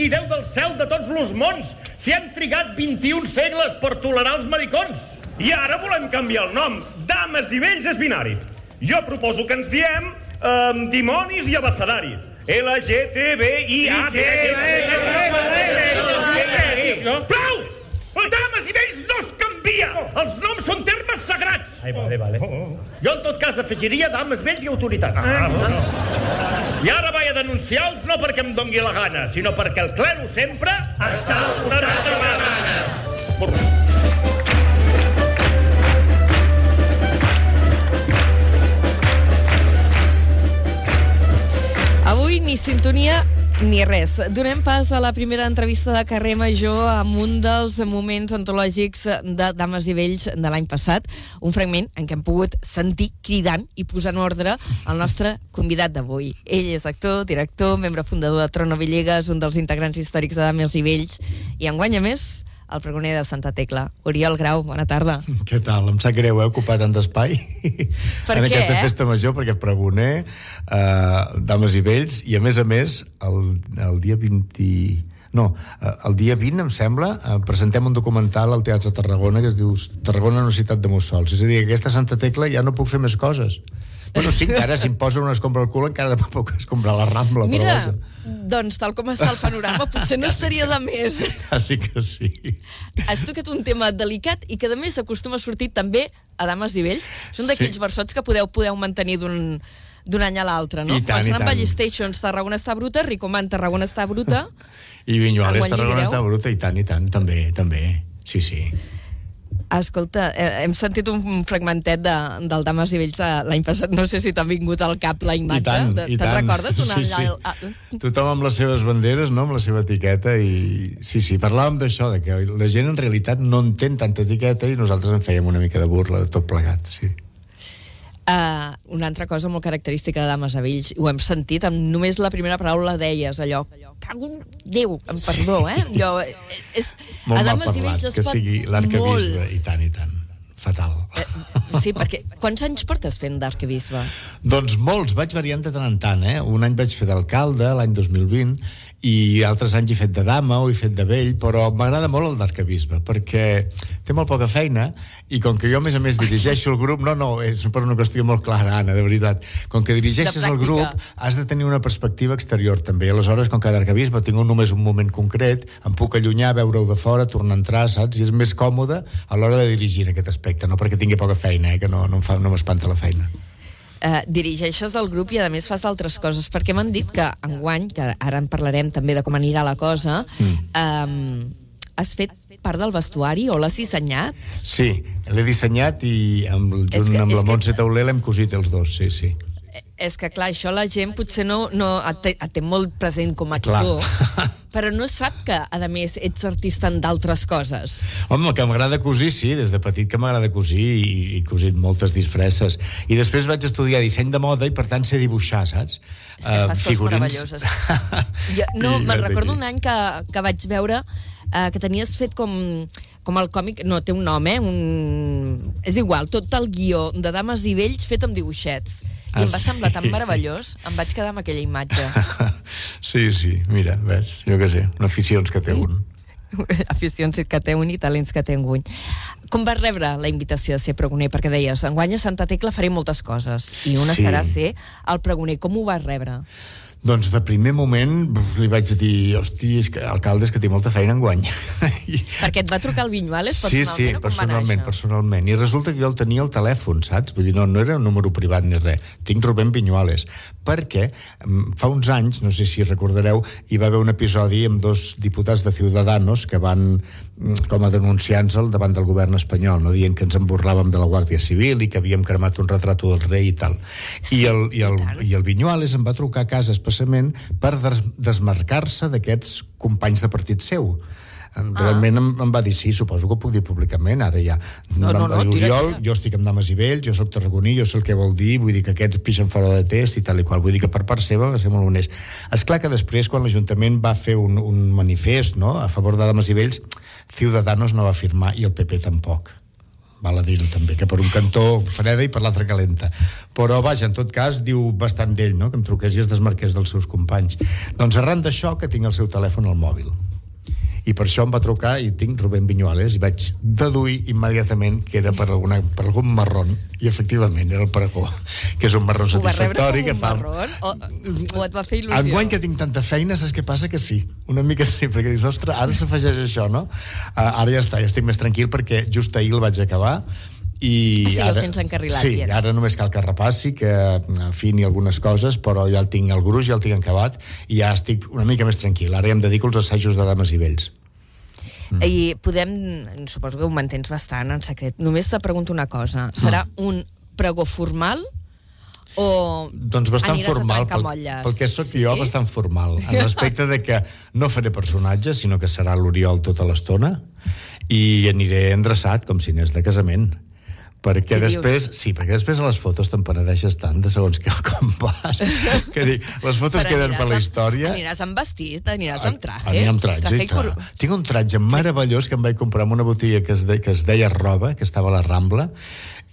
vingui Déu del cel de tots los mons, si hem trigat 21 segles per tolerar els maricons. I ara volem canviar el nom. Dames i vells és binari. Jo proposo que ens diem eh, dimonis i abecedari. LGTBIA... Prou! Dames i vells no es canvia! Els noms són termes sagrats! Ai, vale, vale. Jo, en tot cas, afegiria dames, vells i autoritats. Ah, I ara vaig a denunciar-los no perquè em dongui la gana, sinó perquè el clero sempre... Està al costat de la gana. Avui ni sintonia ni res. Donem pas a la primera entrevista de carrer Major amb un dels moments antològics de Dames i Vells de l'any passat, un fragment en què hem pogut sentir cridant i posant ordre el nostre convidat d'avui. Ell és actor, director, membre fundador de Trono Villegas, un dels integrants històrics de Dames i Vells, i enguany, a més, el pregoner de Santa Tecla. Oriol Grau, bona tarda. Què tal? Em sap greu, he ocupat tant d'espai Per en què, aquesta eh? festa major, perquè pregoner, eh, dames i vells, i a més a més, el, el dia 20... No, eh, el dia 20, em sembla, eh, presentem un documental al Teatre Tarragona que es diu Tarragona no ciutat de mussols. És a dir, aquesta Santa Tecla ja no puc fer més coses. Bueno, sí, encara, si em posa una escombra al cul, encara puc escombrar la Rambla. però Mira, vaja. doncs tal com està el panorama, potser no estaria de més. Sí que sí. Has tocat un tema delicat i que, a més, acostuma a sortir també a Dames i Vells. Són d'aquells Sí. versots que podeu podeu mantenir d'un d'un any a l'altre, no? I tant, amb tant. Ballestations, Tarragona està bruta, Ricomant, Tarragona està bruta. I Vinyuales, Tarragona està bruta, i tant, i tant, també, també. Sí, sí. Escolta, eh, hem sentit un fragmentet de, del Dames i Vells de l'any passat. No sé si t'ha vingut al cap la I imatge. tant, De- i tant. recordes? Una Sí, sí. Ah, Tothom amb les seves banderes, no? amb la seva etiqueta, i sí, sí, parlàvem d'això, de que la gent en realitat no entén tanta etiqueta i nosaltres en fèiem una mica de burla de tot plegat, sí. Uh, una altra cosa molt característica de Dames a Vells, ho hem sentit, amb només la primera paraula deies, allò, cago en Déu, em perdó, eh? Allò, eh, és, Molt a Dames i parlat, Vells es que pot sigui l'arcabisbe, molt. i tant, i tant. Fatal. Eh, sí, perquè quants anys portes fent d'arquebisbe? Doncs molts, vaig variant de tant en tant, eh? Un any vaig fer d'alcalde, l'any 2020, i altres anys he fet de dama o he fet de vell, però m'agrada molt el d'arcabisbe, perquè té molt poca feina, i com que jo, a més a més, dirigeixo el grup... No, no, és per una qüestió molt clara, Anna, de veritat. Com que dirigeixes el grup, has de tenir una perspectiva exterior, també. Aleshores, com que d'arcabisbe tinc un, només un moment concret, em puc allunyar, veure-ho de fora, tornar a entrar, saps? I és més còmode a l'hora de dirigir en aquest aspecte, no perquè tingui poca feina, eh? que no, no em fa- no m'espanta la feina. Uh, dirigeixes el grup i a més fas altres coses, perquè m'han dit que enguany, que ara en parlarem també de com anirà la cosa, mm. um, has fet part del vestuari o l'has dissenyat? Sí, l'he dissenyat i amb, junt que- amb la que- Montse Tauler l'hem cosit els dos, sí, sí. És que, clar, això la gent potser no, no et, té, et té molt present com a Clar. actor, però no sap que, a més, ets artista en d'altres coses. Home, que m'agrada cosir, sí, des de petit que m'agrada cosir i, i cosit moltes disfresses. I després vaig estudiar disseny de moda i, per tant, sé dibuixar, saps? És que fas coses meravelloses. Jo, no, me'n recordo un any que, que vaig veure eh, que tenies fet com, com el còmic, no, té un nom, eh? Un... És igual, tot el guió de Dames i Vells fet amb dibuixets. I em va sí? semblar tan meravellós, em vaig quedar amb aquella imatge. sí, sí, mira, ves, jo què sé, una aficions que té un. aficions que té un i talents que té un. Com vas rebre la invitació de ser pregoner? Perquè deies, enguany a Santa Tecla faré moltes coses, i una Sí. serà ser el pregoner. Com ho vas rebre? Doncs de primer moment li vaig dir, hosti, és que, alcalde, és que té molta feina en guany. Perquè et va trucar el Vinyuales Sí, personalment sí, va personalment, personalment. I resulta que jo el tenia al telèfon, saps? Vull dir, no, no era un número privat ni res. Tinc Rubén Viñuales. Perquè mm, fa uns anys, no sé si recordareu, hi va haver un episodi amb dos diputats de Ciudadanos que van mm, com a denunciants al davant del govern espanyol, no? dient que ens emborràvem de la Guàrdia Civil i que havíem cremat un retrato del rei i tal. I el, i el, i el Viñuales em va trucar a casa especialment per des desmarcar-se d'aquests companys de partit seu. Realment em, em va dir, sí, suposo que ho puc dir públicament, ara ja. No, no, no, Oriol, tira. jo estic amb dames i vells, jo sóc tarragoní, jo sé el que vol dir, vull dir que aquests pixen fora de test i tal i qual. Vull dir que per part seva va ser molt honest. És clar que després, quan l'Ajuntament va fer un, un manifest no, a favor de dames i vells, Ciudadanos no va firmar i el PP tampoc. val a dir-ho també, que per un cantó freda i per l'altre calenta. Però, vaja, en tot cas, diu bastant d'ell, no?, que em truqués i es desmarqués dels seus companys. Doncs arran d'això que tinc el seu telèfon al mòbil i per això em va trucar i tinc Rubén Viñuales i vaig deduir immediatament que era per, alguna, per algun marrón i efectivament era el pregó que és un rebre satisfactori que fa... marrón? O, o et va fer il·lusió? Enguany que tinc tanta feina, saps què passa? Que sí, una mica sí, perquè dius, ostres, ara s'afegeix això, no? Uh, ara ja està, ja estic més tranquil perquè just ahir el vaig acabar i Ah, sí, el ara, tens encarrilat, sí, bien. ara només cal que repassi, que afini algunes coses, però ja el tinc el gruix, ja el tinc acabat, i ja estic una mica més tranquil. Ara ja em dedico als assajos de dames i vells. Mm. I podem... Suposo que ho mantens bastant en secret. Només te pregunto una cosa. Serà Mm. un pregó formal o Doncs bastant formal, pel, pel que sóc sí? jo, bastant formal, en l'aspecte de que no faré personatge, sinó que serà l'Oriol tota l'estona, i aniré endreçat, com si anés de casament. Perquè Què dius? després, sí, perquè després a les fotos te'n penedeixes tant de segons que com vas, que dic, les fotos Però queden aniràs per la amb- història... Aniràs amb vestit, aniràs amb traje. Aniré amb traje, traje i tant. cor- Tinc un traje meravellós que em vaig comprar en una botiga que es, de, que es deia Roba, que estava a la Rambla,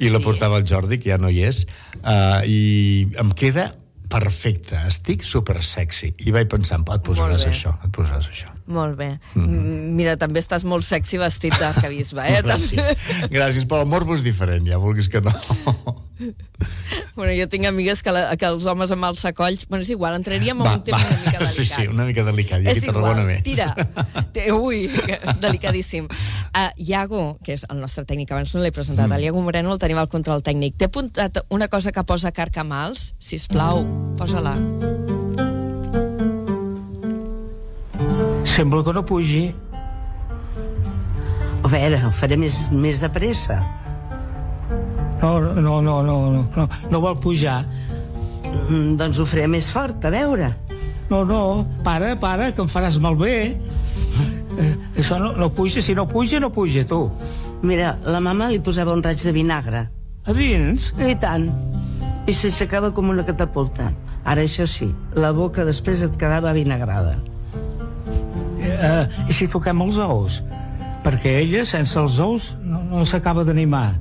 i la Sí. portava el Jordi, que ja no hi és, uh, i em queda perfecte, estic super sexy. I vaig pensar, et posaràs això, et posaràs això. Molt bé. Mm -hmm. Mira, també estàs molt sexy vestit d'arcabisbe, eh? Gràcies. Gràcies, però el morbo és diferent, ja vulguis que no. bueno, jo tinc amigues que, la, que els homes amb els sacolls... Bueno, és igual, entraríem en un tema va. una mica delicat. Sí, sí, una mica delicat, i és igual, bé. tira. Té- Ui, que- delicadíssim. Uh, Iago, que és el nostre tècnic, abans no l'he presentat, mm. el Iago Moreno el tenim al control tècnic. T'he apuntat una cosa que posa Carcamals? Sisplau, posa-la. Sembla que no pugi. A veure, ho faré més, més de pressa. No, no, no, no, no, no, no vol pujar. Mm, doncs ho faré més fort, a veure. No, no, para, para, que em faràs malbé. Eh, això no, no puja, si no puja, no puja, tu. Mira, la mama li posava un raig de vinagre. A dins? I tant. I s'aixecava com una catapulta. Ara, això sí, la boca després et quedava vinagrada. Eh, I si toquem els ous? Perquè ella, sense els ous, no, no s'acaba d'animar.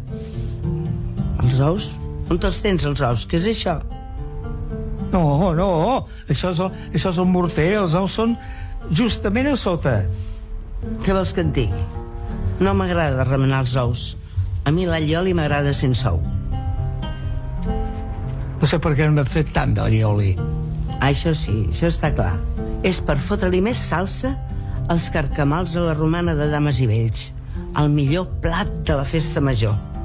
Els ous? On te'ls tens, els ous? Què és això? No, no, això és, el, això és el morter, els ous són justament a sota. Què vols que et digui? No m'agrada remenar els ous. A mi l'allioli m'agrada sense ou. No sé per què n'hem fet tant d'allioli. Ah, això sí, això està clar. És per fotre-li més salsa als carcamals a la romana de dames i vells. El millor plat de la festa major.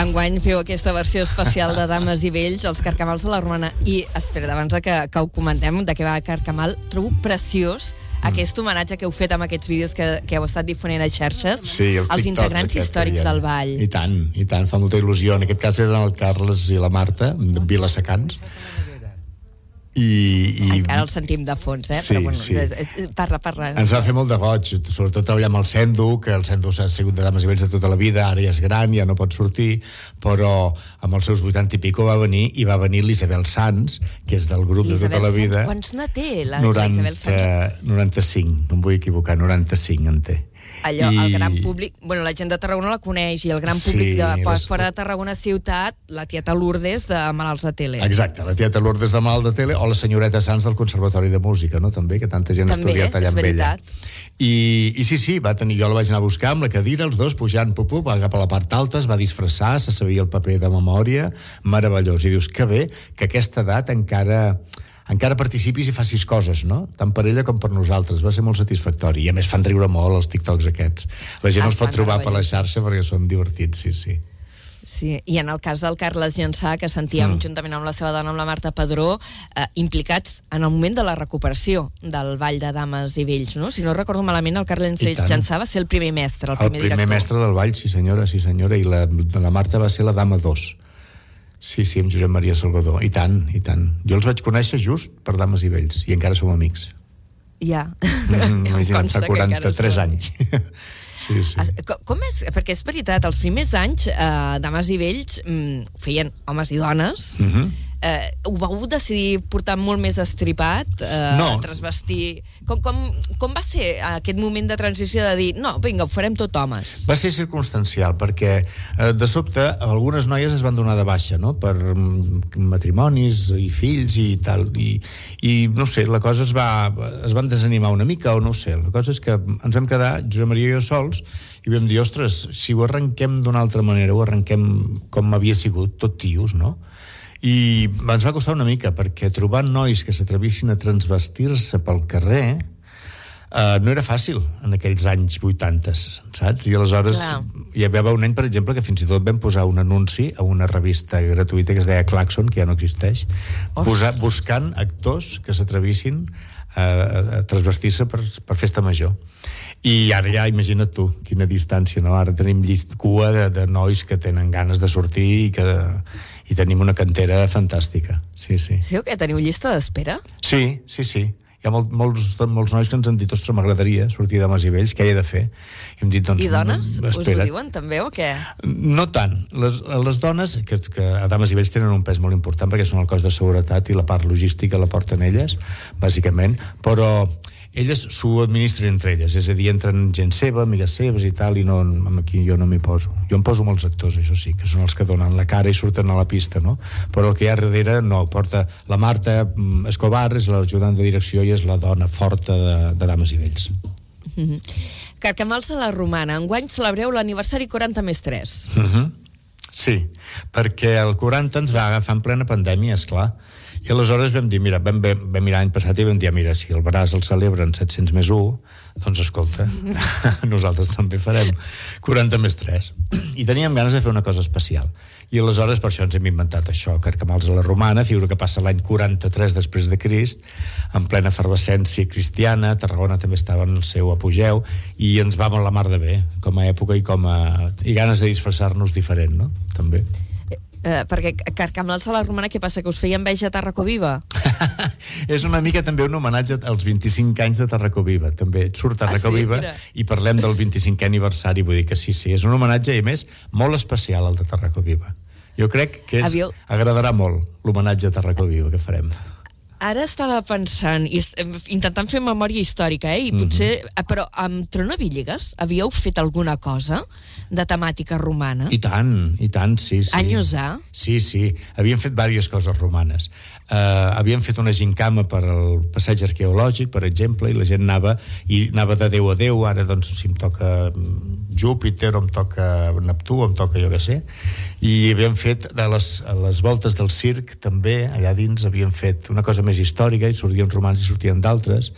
Enguany feu aquesta versió especial de Dames i Vells, els Carcamals de la Romana. I, espera, abans que, que ho comentem, de què va Carcamal, trobo preciós aquest homenatge que heu fet amb aquests vídeos que, que heu estat difonent a xarxes Sí, els als integrants històrics del ball. I tant, i tant, fa molta il·lusió. En aquest cas eren el Carles i la Marta, de Vilasecans. I, i Encara el sentim de fons, eh? Sí, Però, bueno, sí. eh, eh, Parla, parla. ens va fer molt de goig, sobretot treballar amb el Sendu, que el Sendu s'ha sigut de dames i vells de tota la vida, ara ja és gran, ja no pot sortir, però amb els seus 80 i pico va venir, i va venir l'Isabel Sanz, que és del grup de tota Isabel la vida. Quants ne té, la, la 90, Isabel Sanz? 95, no em vull equivocar, 95 en té. Allò, el gran públic... Bueno, la gent de Tarragona la coneix, i el gran Sí, públic de les- fora de Tarragona ciutat, la tieta Lourdes de Malalts de Tele. Exacte, la tieta Lourdes de Mal de Tele o la senyoreta Sanz del Conservatori de Música, no? també, que tanta gent ha També, estudiat allà amb ella. I, I sí, sí, va tenir, jo la vaig anar a buscar amb la cadira, els dos pujant, pup, pup, va cap a la part alta, es va disfressar, se sabia el paper de memòria, meravellós. I dius, que bé que a aquesta edat encara encara participis i facis coses, no? Tant per ella com per nosaltres. Va ser molt satisfactori. I a més fan riure molt els TikToks aquests. La gent Ah, els pot trobar per la xarxa perquè són divertits, sí, sí. Sí, i en el cas del Carles Llançà, que sentíem mm. juntament amb la seva dona, amb la Marta Padró, eh, implicats en el moment de la recuperació del Ball de Dames i Vells, no? Si no recordo malament, el Carles. Llançà va ser el primer mestre, el El primer, primer director. mestre del ball, sí senyora, sí senyora, i la, la Marta va ser la dama 2. Sí, sí, amb Josep Maria Salvador. I tant, i tant. Jo els vaig conèixer just per dames i vells, i encara som amics. Ja. Mm, Em imagina't, fa que encara 43 som. anys. sí, sí. Com és? Perquè és veritat, els primers anys, eh, Dames i Vells, mm, feien homes i dones, Mhm. Eh, ho vau decidir portar molt més estripat? Eh, No. Transvestir... Com, com, com va ser aquest moment de transició de dir no, vinga, ho farem tot homes? Va ser circumstancial, perquè eh, de sobte algunes noies es van donar de baixa, no?, per mm, matrimonis i fills i tal, i, i no sé, la cosa es va, es van desanimar una mica, o no sé, la cosa és que ens vam quedar, Josep Maria i jo sols, i vam dir, ostres, si ho arrenquem d'una altra manera, ho arrenquem com havia sigut, tot tios, no?, i ens va costar una mica, perquè trobar nois que s'atrevissin a transvestir-se pel carrer uh, no era fàcil en aquells anys 80, saps? I aleshores Clar. hi havia un any, per exemple, que fins i tot vam posar un anunci a una revista gratuïta que es deia Claxon, que ja no existeix, posar, buscant actors que s'atrevissin a, a transvestir-se per, per festa major. I ara ja, imagina't tu, quina distància, no? Ara tenim llist, cua de, de nois que tenen ganes de sortir i que i tenim una cantera fantàstica. Sí, sí. Sí o què? Teniu llista d'espera? Sí, sí, sí. Hi ha molt, molts, molts nois que ens han dit ostres, m'agradaria sortir de Mas i Vells, què he de fer? I hem dit, doncs... I dones? mm, Us ho diuen també o què? No tant. Les, les dones, que, que a Dames i Vells tenen un pes molt important perquè són el cos de seguretat i la part logística la porten elles, bàsicament, però elles s'ho administren entre elles, és a dir, entren gent seva, amigues seves i tal, i no, aquí jo no m'hi poso. Jo em poso amb els actors, això sí, que són els que donen la cara i surten a la pista, no? Però el que hi ha darrere no, porta la Marta mm, Escobar, és l'ajudant de direcció i és la dona forta de, de Dames i Vells. Carcamals a la Romana. Enguany celebreu l'aniversari 40 més 3. Uh -huh. Sí, perquè el 40 ens va agafar en plena pandèmia, és clar. I aleshores vam dir, mira, vam, vam, vam mirar l'any passat i vam dir, mira, si el Bràs el celebren 700 més 1, doncs escolta, nosaltres també farem 40 més 3. I teníem ganes de fer una cosa especial. I aleshores per això ens hem inventat això, Carcamals a la Romana, figura que passa l'any 43 després de Crist, en plena efervescència cristiana, Tarragona també estava en el seu apogeu, i ens va molt la mar de bé, com a època i com a... i ganes de disfressar-nos diferent, no? També. Eh, perquè Carcamals a la Romana, què passa? Que us feia enveja a Tarraco Viva? és una mica també un homenatge als 25 anys de Tarracó Viva. També et surt Tarracó Ah, sí? Viva Mira. i parlem del 25è aniversari, vull dir que sí, sí, és un homenatge, i més, molt especial, el de Tarracó Viva. Jo crec que és, agradarà molt l'homenatge a Tarracó Viva que farem. Ara estava pensant, i intentant fer memòria històrica, eh? I potser, eh, però amb Trono Villegas havíeu fet alguna cosa de temàtica romana? I tant, i tant, sí, sí. Anys A? Sí, sí. Havíem fet diverses coses romanes. Uh, havíem fet una gincama per al passeig arqueològic, per exemple, i la gent anava, i anava de Déu a Déu, ara, doncs, si em toca mm, Júpiter, o em toca Neptú, o em toca jo què sé, i havíem fet de les, les voltes del circ, també, allà dins, havíem fet una cosa més històrica, i sortien romans i sortien d'altres,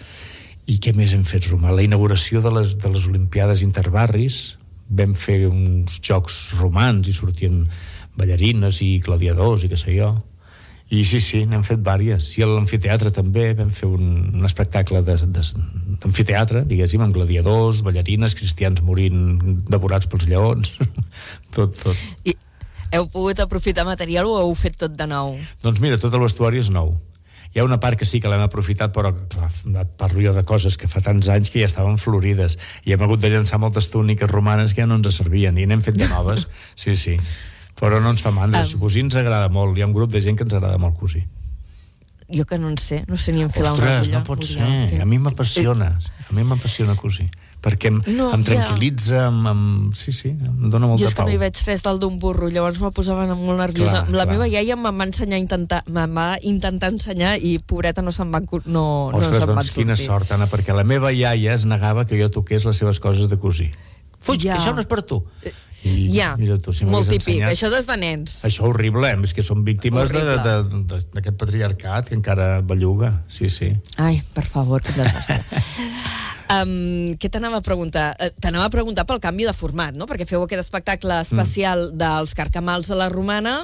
i què més hem fet, Romà? La inauguració de les, de les Olimpiades Interbarris, vam fer uns jocs romans i sortien ballarines i gladiadors i què sé jo. I sí, sí, n'hem fet vàries. I a l'amfiteatre també vam fer un, un espectacle d'amfiteatre, diguéssim, amb gladiadors, ballarines, cristians morint devorats pels lleons, tot, tot. I heu pogut aprofitar material o heu fet tot de nou? Doncs mira, tot el vestuari és nou. Hi ha una part que sí que l'hem aprofitat, però clar, parlo jo de coses que fa tants anys que ja estaven florides. I hem hagut de llançar moltes túniques romanes que ja no ens servien i n'hem fet de noves, sí, sí. Però no ens fa mandra, um... cosir ens agrada molt, hi ha un grup de gent que ens agrada molt cosir. Jo que no en sé, no sé ni enfilar una Ostres, agulla. no pot ser, a mi m'apassiona, a mi m'apassiona cosir, perquè em, No, em ja. tranquil·litza, em, em, sí, sí, em dona Jo molta és que pau. no hi veig res del d'un burro, llavors me posava molt nerviosa. Clar, la clar. meva iaia em va ensenyar a intentar, em va intentar ensenyar i pobreta no se'n cu- no, no Ostres, se'n van doncs quina sortir. sort, Anna, perquè la meva iaia es negava que jo toqués les seves coses de cosir. Fuig, Ja. que això no és per tu. I, Ja, mira tu, si molt típic. ensenyat... Això des de nens. Això horrible, eh? és que som víctimes d'aquest patriarcat que encara belluga. Sí, sí. Ai, per favor, que desastre. Um, què t'anava a preguntar? Eh, T'anava a preguntar pel canvi de format, no? Perquè feu aquest espectacle especial mm. dels carcamals a la Romana.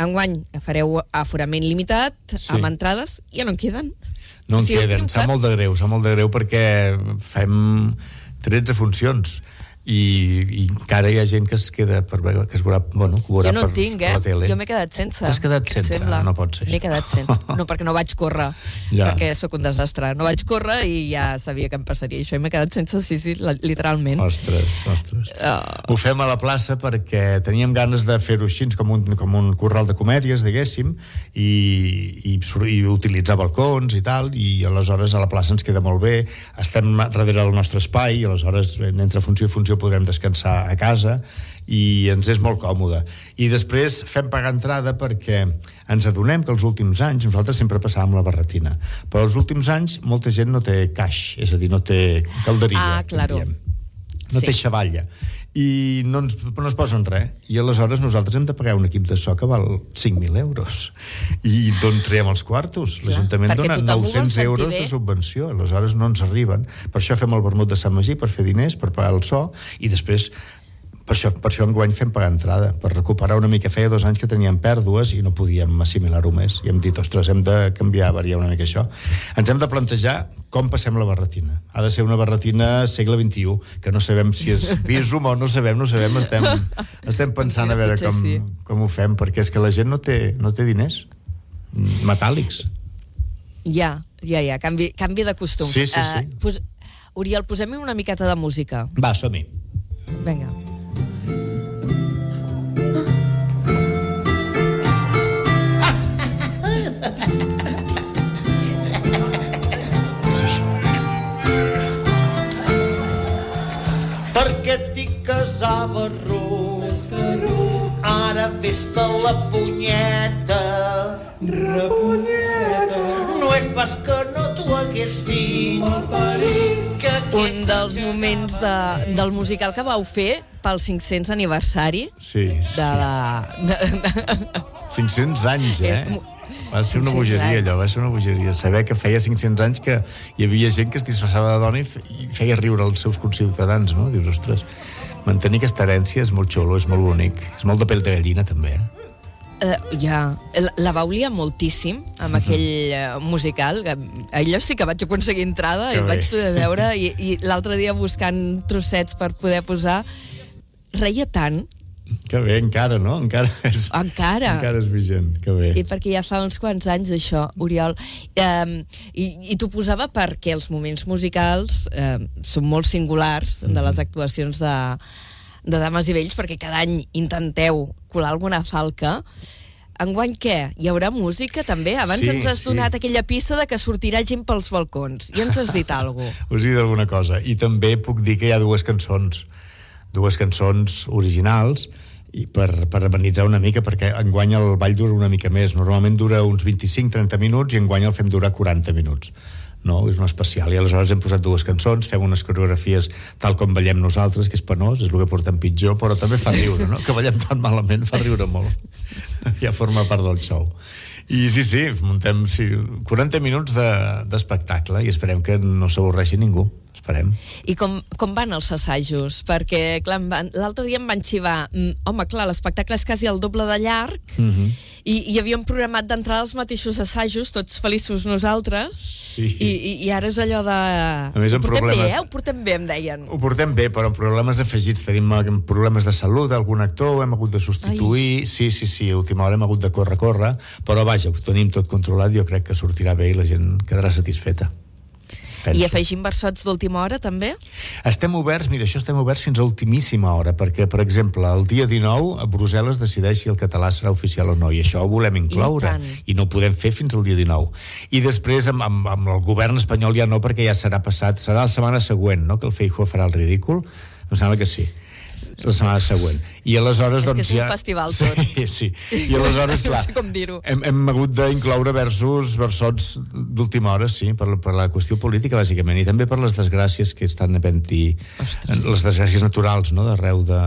Enguany fareu aforament limitat, Sí. amb entrades, ja no en queden. No en Si queden. Sap molt de greu, sap molt de greu perquè fem 13 funcions. I, i encara hi ha gent que es queda per veure, que es veurà, bueno, que veurà Jo no per, tinc, per eh? la tele. Jo m'he quedat sense. T'has quedat sense? sembla? No pot ser M'he quedat sense. No, perquè no vaig córrer. Ja. Perquè sóc un desastre. No vaig córrer i ja sabia que em passaria això. I m'he quedat sense, sí, sí, literalment. Ostres, ostres. Ah. Ho fem a la plaça perquè teníem ganes de fer-ho així, com un, com un corral de comèdies, diguéssim, i, i, i utilitzar balcons i tal, i aleshores a la plaça ens queda molt bé, estem darrere del nostre espai, i aleshores entre funció i funció podrem descansar a casa, i ens és molt còmode. I després fem pagar entrada perquè ens adonem que els últims anys, nosaltres sempre passàvem la barretina, però els últims anys molta gent no té caix, és a dir, no té calderilla. Ah, claro. diem no Sí. té xavalla i no ens, no es posen res i aleshores nosaltres hem de pagar un equip de so que val 5.000 euros i d'on traiem els quartos? l'Ajuntament dona tothom ho vol 900 sentir euros bé. de subvenció aleshores no ens arriben per això fem el vermut de Sant Magí per fer diners, per pagar el so i després per això, per això enguany fem pagar entrada, per recuperar una mica. Feia dos anys que teníem pèrdues i no podíem assimilar-ho més. I hem dit, ostres, hem de canviar, variar una mica això. Ens hem de plantejar com passem la barretina. Ha de ser una barretina segle XXI, que no sabem si és Bizum o no sabem, no sabem, estem, estem pensant a veure com, com ho fem, perquè és que la gent no té, no té diners metàl·lics. Ja, ja, ja, canvi, canvi de costums. Sí, sí, sí. Uh, pos... Oriol, posem una miqueta de música. Va, som-hi. Vinga. perquè casava ruc, ara fes-te la punyeta. Repunyeta. No és pas que no t'ho hagués dit, que Un dels moments de, del musical que vau fer pel 500 aniversari Sí, sí. de la... De, de, 500 anys, eh? Eh, Va ser una 500 bogeria, anys. allò, va ser una bogeria. Saber que feia 500 anys que hi havia gent que es disfressava de dona i feia riure els seus conciutadans, no? Dius, ostres, mantenir aquesta herència és molt xulo, és molt bonic. És molt de pell de gallina, també, eh? Uh, ja, la, la vau liar moltíssim amb aquell uh, musical. Que, allò sí que vaig aconseguir entrada Que i bé. vaig poder veure. I, i l'altre dia buscant trossets per poder posar, reia tant, Que bé, encara, no? Encara és, encara. encara és vigent, que bé. I perquè ja fa uns quants anys, això, Oriol. Um, I i t'ho posava perquè els moments musicals um, són molt singulars de les actuacions de, de Dames i Vells, perquè cada any intenteu colar alguna falca. Enguany què? Hi haurà música també? Abans Sí, ens has sí. donat aquella pista de que sortirà gent pels balcons. I ens has dit alguna cosa. Us he dit alguna cosa. I també puc dir que hi ha dues cançons, dues cançons originals, i per, per amenitzar una mica, perquè enguany el ball dura una mica més. Normalment dura uns 25-30 minuts i enguany el fem durar 40 minuts. No, és un especial. I aleshores hem posat dues cançons, fem unes coreografies tal com ballem nosaltres, que és penós, és el que portem pitjor, però també fa riure, no? Que ballem tan malament fa riure molt. Ja forma part del show. I sí, sí, muntem sí, 40 minuts de- d'espectacle de, i esperem que no s'avorreixi ningú. Esperem. I com, com van els assajos? Perquè, l'altre dia em van xivar mm, home, clar, l'espectacle és quasi el doble de llarg Mm -hmm. i, i havíem programat d'entrar als mateixos assajos, tots feliços nosaltres, Sí. i, i, i ara és allò de... A més, ho portem problemes- bé, eh? Ho portem bé, em deien. Ho portem bé, però amb problemes afegits. Tenim eh, problemes de salut, algun actor, hem hagut de substituir... Ai. Sí, sí, sí, a última hora hem hagut de córrer, córrer, però vaja, ho tenim tot controlat, jo crec que sortirà bé i la gent quedarà satisfeta. Penso. I afegim versots d'última hora, també? Estem oberts, mira, això estem oberts fins a ultimíssima hora, perquè, per exemple, el dia 19 a Brussel·les decideix si el català serà oficial o no, i això ho volem incloure, tant. i no ho podem fer fins al dia 19. I després, amb, amb, amb el govern espanyol ja no, perquè ja serà passat, serà la setmana següent, no?, que el Feijóo farà el ridícul, em sembla que sí la setmana següent. I aleshores, És que doncs, és un ja... festival tot. Sí, sí. I aleshores, No clar... sé com dir-ho. Hem, hem hagut d'incloure versos, versots d'última hora, sí, per, per la qüestió política, bàsicament, i també per les desgràcies que estan havent-hi, les desgràcies naturals, no?, d'arreu de,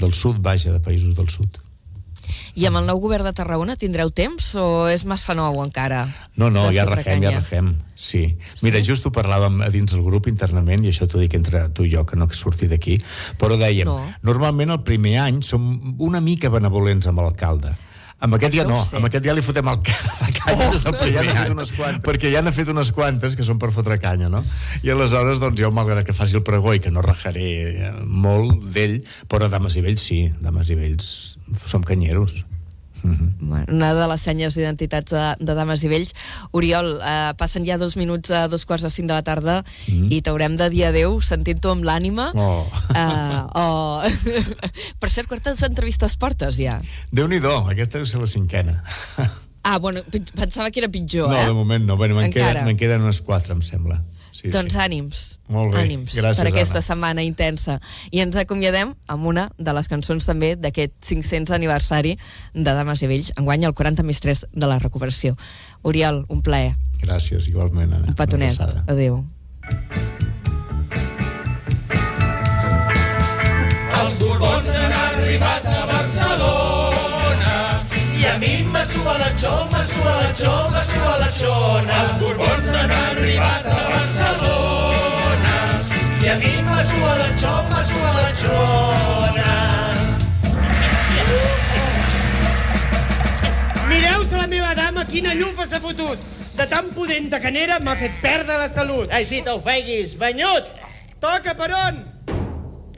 del sud, vaja, de països del sud. I amb el nou govern de Tarragona tindreu temps o és massa nou encara? No, no, de ja regem, ja regem, sí. Mira, just ho parlàvem dins del grup internament, i això t'ho dic entre tu i jo, que no que surti d'aquí, però dèiem, No. normalment el primer any som una mica benevolents amb l'alcalde. Amb aquest ja Això ho no, amb aquest ja li fotem el ca la canya Oh. des del primer Ja any. unes quantes. Perquè ja n'ha fet unes quantes que són per fotre canya, no? I aleshores, doncs, jo, malgrat que faci el pregó i que no rajaré eh, molt d'ell, però dames i vells sí, dames i vells som canyeros. Bueno, una de les senyes d'identitats de, de dames i vells. Oriol, eh, passen ja dos minuts a dos quarts de cinc de la tarda i t'haurem de dir adeu sentint-ho amb l'ànima. Oh. Eh, oh. per cert, quantes entrevistes portes ja? Déu-n'hi-do, aquesta deu ser la cinquena. Ah, bueno, pe- pensava que era pitjor, No, eh? de moment no. Bueno, me'n queden, queden unes quatre, em sembla. Sí, doncs sí. ànims. Molt bé. Ànims Gràcies, per aquesta Anna. setmana intensa. I ens acomiadem amb una de les cançons també d'aquest 500 aniversari de Dames i Vells. Enguany el 40 més 3 de la recuperació. Oriol, un plaer. Gràcies, igualment, Anna. Un petonet. Abraçada. Adéu. A mi me sua la xoma, sua la xoma, sua la xona. Els borbons han arribat a Barcelona. I a mi me sua la xoma, sua la xona. Mireu-se la meva dama, quina llufa s'ha fotut. De tan pudenta que n'era, m'ha fet perdre la salut. Ai, sí, t'ofeguis, banyut! Toca per on?